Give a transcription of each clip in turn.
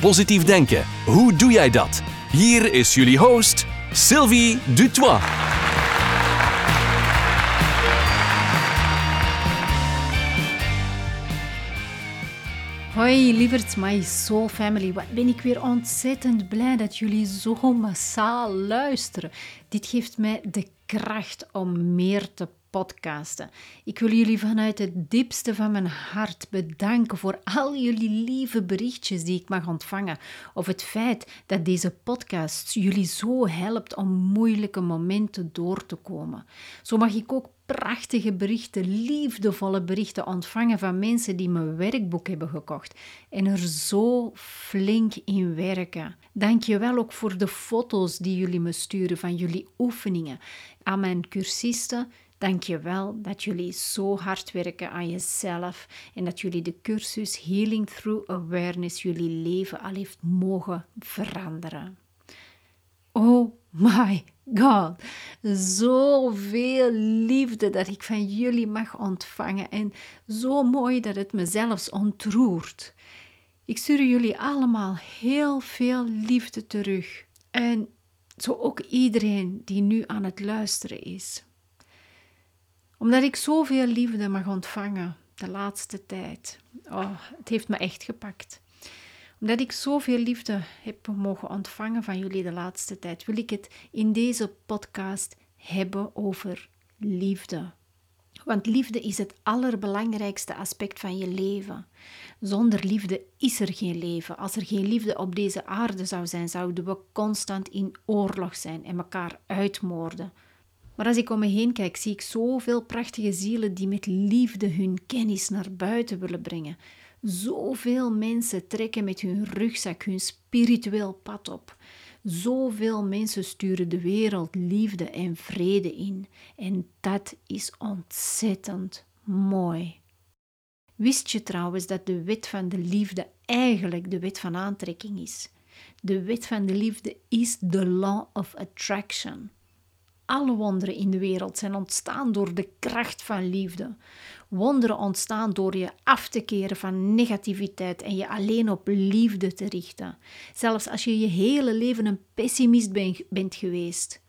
Positief denken, hoe doe jij dat? Hier is jullie host, Sylvie Dutois. Hoi lieverds, my soul family. Wat ben ik weer ontzettend blij dat jullie zo massaal luisteren. Dit geeft mij de kracht om meer te podcasten. Ik wil jullie vanuit het diepste van mijn hart bedanken voor al jullie lieve berichtjes die ik mag ontvangen. Of het feit dat deze podcast jullie zo helpt om moeilijke momenten door te komen. Zo mag ik ook prachtige berichten, liefdevolle berichten ontvangen van mensen die mijn werkboek hebben gekocht en er zo flink in werken. Dank je wel ook voor de foto's die jullie me sturen van jullie oefeningen. Aan mijn cursisten Dank je wel dat jullie zo hard werken aan jezelf en dat jullie de cursus Healing Through Awareness jullie leven al heeft mogen veranderen. Oh my God, zoveel liefde dat ik van jullie mag ontvangen en zo mooi dat het me zelfs ontroert. Ik stuur jullie allemaal heel veel liefde terug en zo ook iedereen die nu aan het luisteren is omdat ik zoveel liefde mag ontvangen de laatste tijd. Oh, het heeft me echt gepakt. Omdat ik zoveel liefde heb mogen ontvangen van jullie de laatste tijd, wil ik het in deze podcast hebben over liefde. Want liefde is het allerbelangrijkste aspect van je leven. Zonder liefde is er geen leven. Als er geen liefde op deze aarde zou zijn, zouden we constant in oorlog zijn en elkaar uitmoorden. Maar als ik om me heen kijk, zie ik zoveel prachtige zielen die met liefde hun kennis naar buiten willen brengen. Zoveel mensen trekken met hun rugzak hun spiritueel pad op. Zoveel mensen sturen de wereld liefde en vrede in. En dat is ontzettend mooi. Wist je trouwens dat de wet van de liefde eigenlijk de wet van aantrekking is? De wet van de liefde is the law of attraction. Alle wonderen in de wereld zijn ontstaan door de kracht van liefde. Wonderen ontstaan door je af te keren van negativiteit en je alleen op liefde te richten. Zelfs als je je hele leven een pessimist bent geweest,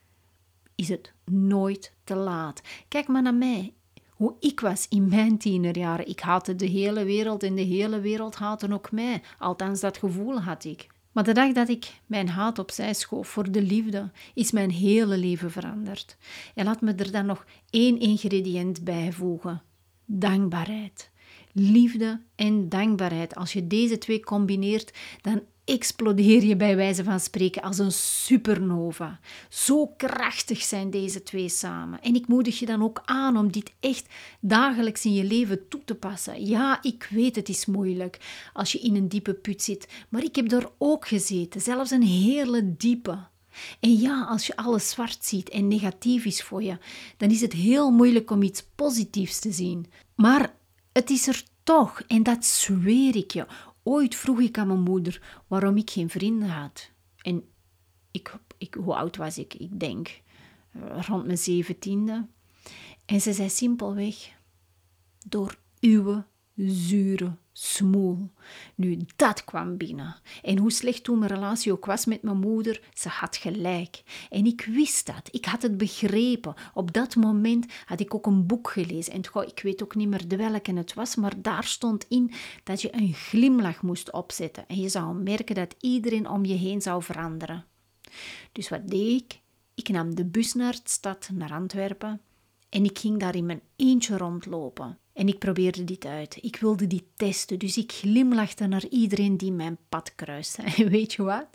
is het nooit te laat. Kijk maar naar mij. Hoe ik was in mijn tienerjaren. Ik haatte de hele wereld en de hele wereld haatte ook mij. Althans, dat gevoel had ik. Maar de dag dat ik mijn haat opzij schoof voor de liefde, is mijn hele leven veranderd. En laat me er dan nog één ingrediënt bijvoegen: dankbaarheid. Liefde en dankbaarheid. Als je deze twee combineert, dan explodeer je bij wijze van spreken als een supernova. Zo krachtig zijn deze twee samen. En ik moedig je dan ook aan om dit echt dagelijks in je leven toe te passen. Ja, ik weet het is moeilijk als je in een diepe put zit, maar ik heb daar ook gezeten, zelfs een hele diepe. En ja, als je alles zwart ziet en negatief is voor je, dan is het heel moeilijk om iets positiefs te zien. Maar het is er toch, en dat zweer ik je. Ooit vroeg ik aan mijn moeder waarom ik geen vrienden had. En ik, ik, hoe oud was ik? Ik denk eh, rond mijn zeventiende. En ze zei simpelweg: door uw zure smoel. Nu, dat kwam binnen. En hoe slecht toen mijn relatie ook was met mijn moeder, ze had gelijk. En ik wist dat. Ik had het begrepen. Op dat moment had ik ook een boek gelezen. En goh, ik weet ook niet meer de welke het was, maar daar stond in dat je een glimlach moest opzetten. En je zou merken dat iedereen om je heen zou veranderen. Dus wat deed ik? Ik nam de bus naar de stad, naar Antwerpen. En ik ging daar in mijn eentje rondlopen. En ik probeerde dit uit. Ik wilde dit testen, dus ik glimlachte naar iedereen die mijn pad kruiste. En weet je wat?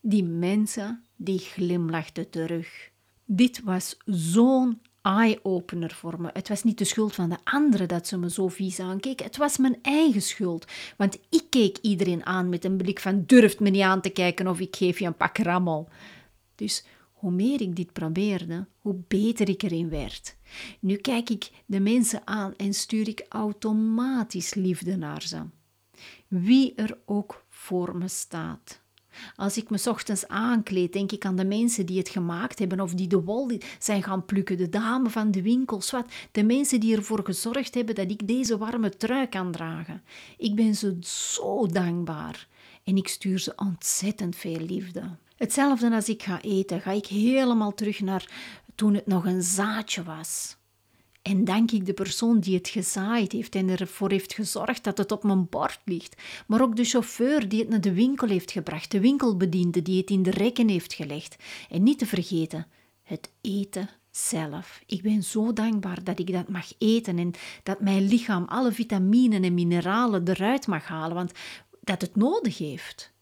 Die mensen, die glimlachten terug. Dit was zo'n eye-opener voor me. Het was niet de schuld van de anderen dat ze me zo vies aankeken. Het was mijn eigen schuld. Want ik keek iedereen aan met een blik van durft me niet aan te kijken of ik geef je een pak rammel. Dus hoe meer ik dit probeerde, hoe beter ik erin werd. Nu kijk ik de mensen aan en stuur ik automatisch liefde naar ze. Wie er ook voor me staat. Als ik me ochtends aankleed, denk ik aan de mensen die het gemaakt hebben of die de wol zijn gaan plukken, de dame van de winkels, wat, de mensen die ervoor gezorgd hebben dat ik deze warme trui kan dragen. Ik ben ze zo dankbaar en ik stuur ze ontzettend veel liefde. Hetzelfde als ik ga eten, ga ik helemaal terug naar toen het nog een zaadje was. En dank ik de persoon die het gezaaid heeft en ervoor heeft gezorgd dat het op mijn bord ligt. Maar ook de chauffeur die het naar de winkel heeft gebracht, de winkelbediende die het in de rekken heeft gelegd. En niet te vergeten, het eten zelf. Ik ben zo dankbaar dat ik dat mag eten en dat mijn lichaam alle vitamine en mineralen eruit mag halen, want dat het nodig heeft.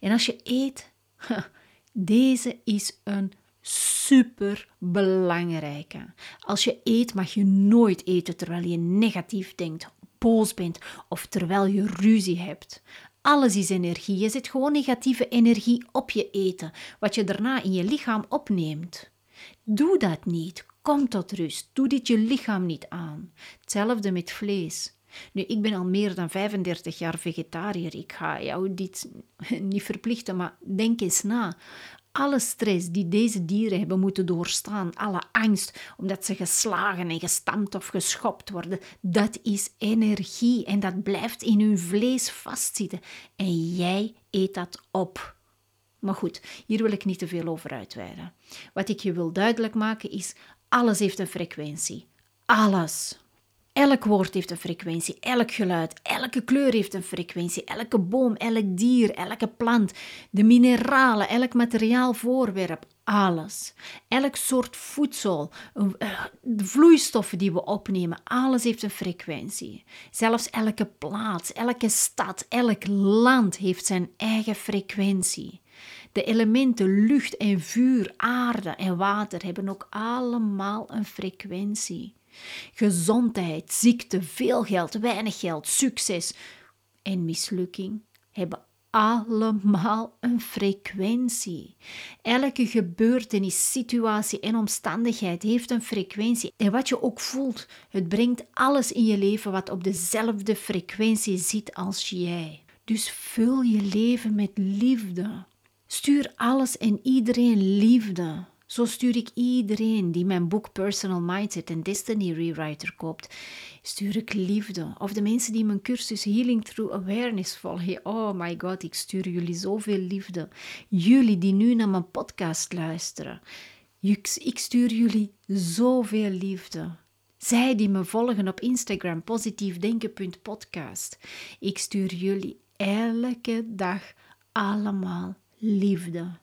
En als je eet, deze is een super belangrijke. Als je eet, mag je nooit eten terwijl je negatief denkt, boos bent of terwijl je ruzie hebt. Alles is energie. Je zet gewoon negatieve energie op je eten, wat je daarna in je lichaam opneemt. Doe dat niet. Kom tot rust. Doe dit je lichaam niet aan. Hetzelfde met vlees. Nu, ik ben al meer dan 35 jaar vegetariër. Ik ga jou dit niet verplichten, maar denk eens na alle stress die deze dieren hebben moeten doorstaan, alle angst omdat ze geslagen en gestampt of geschopt worden, dat is energie en dat blijft in hun vlees vastzitten. En jij eet dat op. Maar goed, hier wil ik niet te veel over uitweiden. Wat ik je wil duidelijk maken is: alles heeft een frequentie. Alles. Elk woord heeft een frequentie, elk geluid, elke kleur heeft een frequentie, elke boom, elk dier, elke plant, de mineralen, elk materiaal voorwerp, alles. Elk soort voedsel, eh, de vloeistoffen die we opnemen, alles heeft een frequentie. Zelfs elke plaats, elke stad, elk land heeft zijn eigen frequentie. De elementen lucht en vuur, aarde en water hebben ook allemaal een frequentie. Gezondheid, ziekte, veel geld, weinig geld, succes en mislukking hebben allemaal een frequentie. Elke gebeurtenis, situatie en omstandigheid heeft een frequentie. En wat je ook voelt, het brengt alles in je leven wat op dezelfde frequentie zit als jij. Dus vul je leven met liefde. Stuur alles en iedereen liefde. Zo stuur ik iedereen die mijn boek Personal Mindset en Destiny Rewriter koopt, stuur ik liefde. Of de mensen die mijn cursus Healing Through Awareness volgen. Oh my god, ik stuur jullie zoveel liefde. Jullie die nu naar mijn podcast luisteren. Ik stuur jullie zoveel liefde. Zij die me volgen op Instagram, positiefdenken.podcast. Ik stuur jullie elke dag allemaal liefde.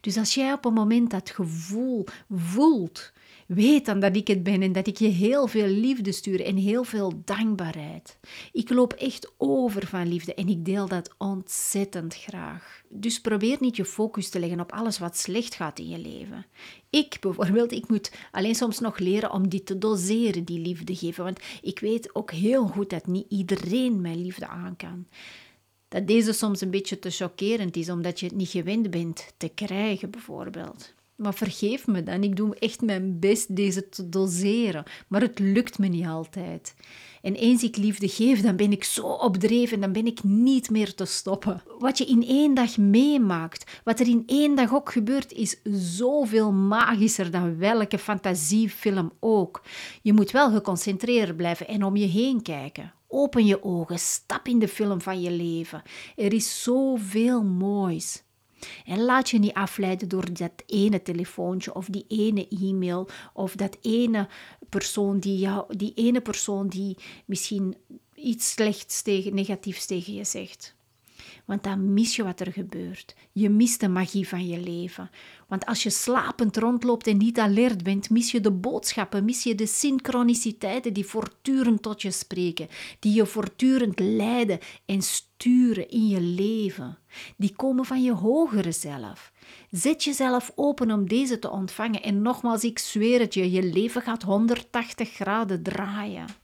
Dus als jij op een moment dat gevoel voelt, weet dan dat ik het ben en dat ik je heel veel liefde stuur en heel veel dankbaarheid. Ik loop echt over van liefde en ik deel dat ontzettend graag. Dus probeer niet je focus te leggen op alles wat slecht gaat in je leven. Ik bijvoorbeeld, ik moet alleen soms nog leren om die te doseren, die liefde geven, want ik weet ook heel goed dat niet iedereen mijn liefde aan kan dat deze soms een beetje te chockerend is, omdat je het niet gewend bent te krijgen, bijvoorbeeld. Maar vergeef me dan, ik doe echt mijn best deze te doseren, maar het lukt me niet altijd. En eens ik liefde geef, dan ben ik zo opdreven, dan ben ik niet meer te stoppen. Wat je in één dag meemaakt, wat er in één dag ook gebeurt, is zoveel magischer dan welke fantasiefilm ook. Je moet wel geconcentreerd blijven en om je heen kijken. Open je ogen, stap in de film van je leven. Er is zoveel moois. En laat je niet afleiden door dat ene telefoontje of die ene e-mail of dat ene persoon die jou, die ene persoon die misschien iets slechts tegen, negatiefs tegen je zegt. Want dan mis je wat er gebeurt. Je mist de magie van je leven. Want als je slapend rondloopt en niet alert bent, mis je de boodschappen, mis je de synchroniciteiten die voortdurend tot je spreken, die je voortdurend leiden en sturen in je leven. Die komen van je hogere zelf. Zet jezelf open om deze te ontvangen en nogmaals, ik zweer het je, je leven gaat 180 graden draaien.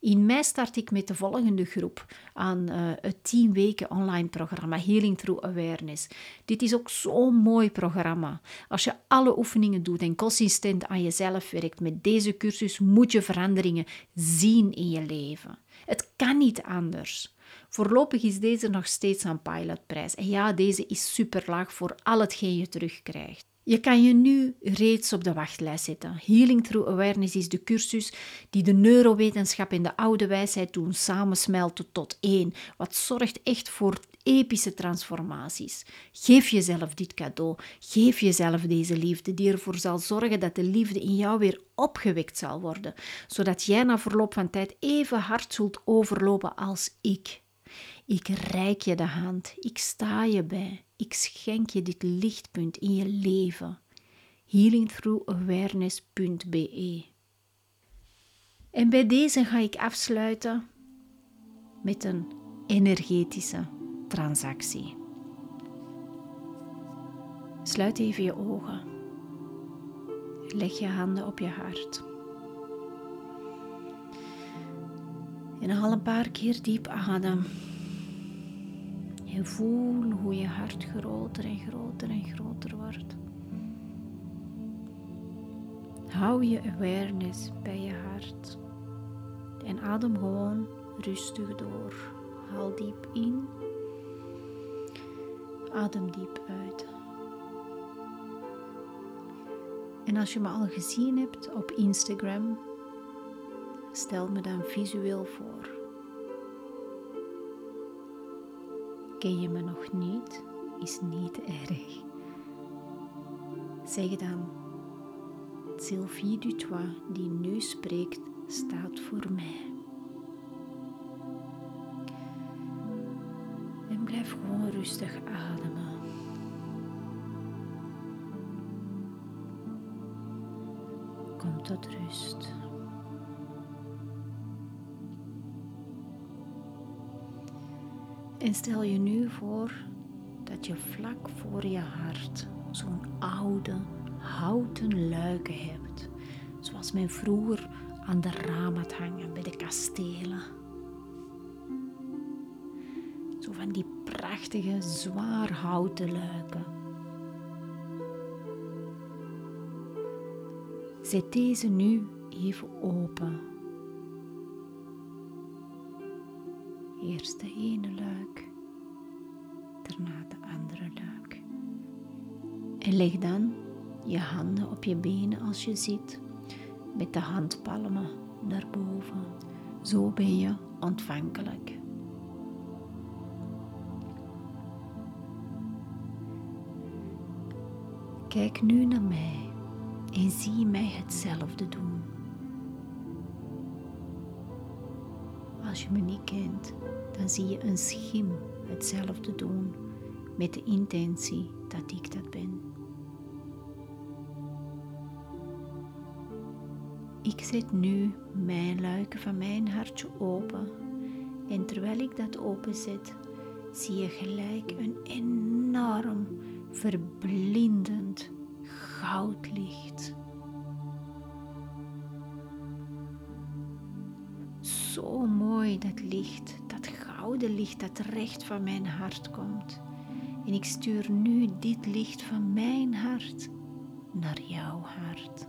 In mei start ik met de volgende groep aan uh, het 10 weken online programma Healing Through Awareness. Dit is ook zo'n mooi programma. Als je alle oefeningen doet en consistent aan jezelf werkt met deze cursus, moet je veranderingen zien in je leven. Het kan niet anders. Voorlopig is deze nog steeds aan pilotprijs. En ja, deze is super laag voor al hetgeen je terugkrijgt. Je kan je nu reeds op de wachtlijst zetten. Healing Through Awareness is de cursus die de neurowetenschap en de oude wijsheid doen samensmelten tot één, wat zorgt echt voor epische transformaties. Geef jezelf dit cadeau. Geef jezelf deze liefde die ervoor zal zorgen dat de liefde in jou weer opgewekt zal worden, zodat jij na verloop van tijd even hard zult overlopen als ik. Ik reik je de hand, ik sta je bij, ik schenk je dit lichtpunt in je leven. healingthroughawareness.be En bij deze ga ik afsluiten met een energetische transactie. Sluit even je ogen. Leg je handen op je hart. En haal een paar keer diep adem. En voel hoe je hart groter en groter en groter wordt. Hou je awareness bij je hart. En adem gewoon rustig door. Haal diep in. Adem diep uit. En als je me al gezien hebt op Instagram, stel me dan visueel voor. Ken je me nog niet? Is niet erg. Zeg dan, Sylvie Dutois die nu spreekt, staat voor mij. En blijf gewoon rustig ademen. Kom tot rust. En stel je nu voor dat je vlak voor je hart zo'n oude houten luiken hebt, zoals men vroeger aan de raam had hangen bij de kastelen. Zo van die prachtige, zwaar houten luiken. Zet deze nu even open Eerst de ene luik, daarna de andere luik. En leg dan je handen op je benen als je zit, met de handpalmen naar boven. Zo ben je ontvankelijk. Kijk nu naar mij en zie mij hetzelfde doen. Als je me niet kent, dan zie je een schim hetzelfde doen met de intentie dat ik dat ben. Ik zet nu mijn luiken van mijn hartje open en terwijl ik dat openzet, zie je gelijk een enorm, verblindend goudlicht zo mooi, dat licht, dat gouden licht dat recht van mijn hart komt. En ik stuur nu dit licht van mijn hart naar jouw hart.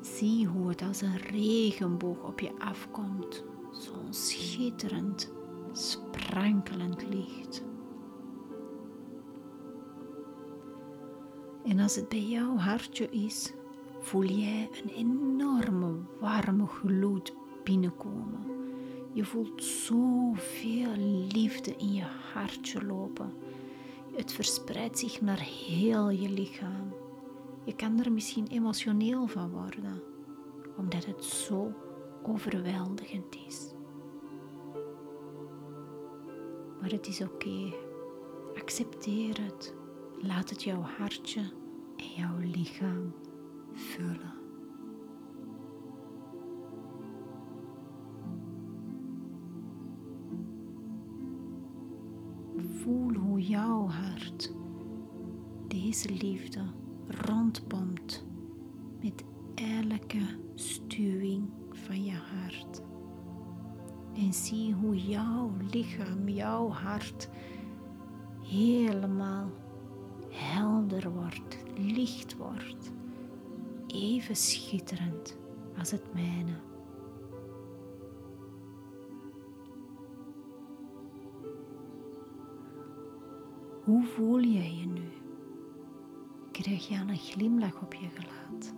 Zie hoe het als een regenboog op je afkomt, zo'n schitterend, sprankelend licht. En als het bij jouw hartje is, voel jij een enorme warme gloed binnenkomen. Je voelt zoveel liefde in je hartje lopen. Het verspreidt zich naar heel je lichaam. Je kan er misschien emotioneel van worden, omdat het zo overweldigend is. Maar het is oké. Accepteer het. Laat het jouw hartje en jouw lichaam vullen. Voel hoe jouw hart deze liefde rondpompt met elke stuwing van je hart. En zie hoe jouw lichaam, jouw hart helemaal helder wordt, licht wordt, even schitterend als het mijne. Hoe voel jij je nu? Krijg je een glimlach op je gelaat?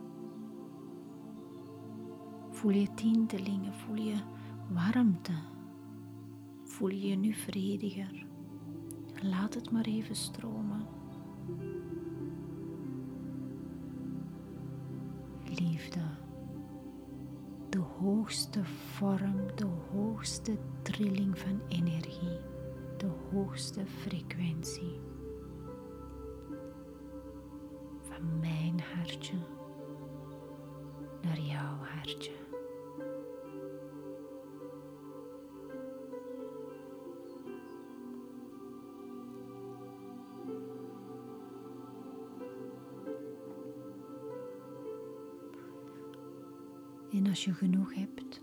Voel je tintelingen, voel je warmte? Voel je je nu vrediger? Laat het maar even stromen. Liefde. De hoogste vorm, de hoogste trilling van energie, de hoogste frequentie. Van mijn hartje naar jouw hartje. Als je genoeg hebt,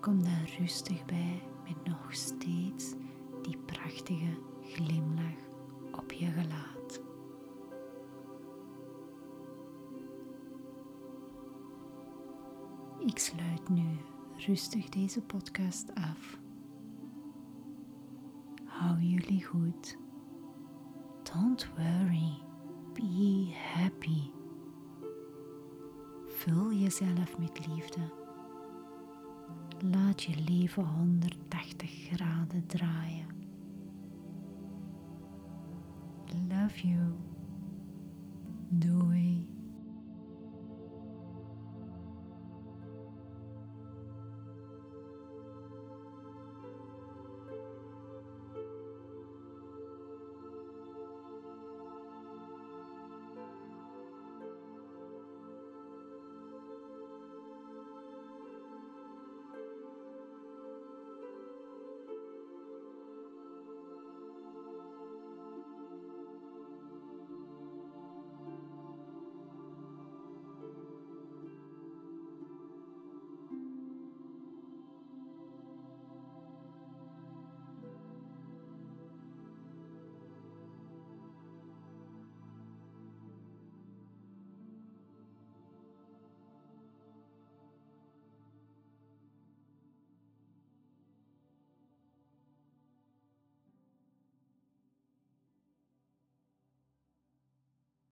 kom dan rustig bij met nog steeds die prachtige glimlach op je gelaat. Ik sluit nu rustig deze podcast af. Hou jullie goed. Don't worry. Be happy. Vul jezelf met liefde. Laat je leven 180 graden draaien. Love you. Doei.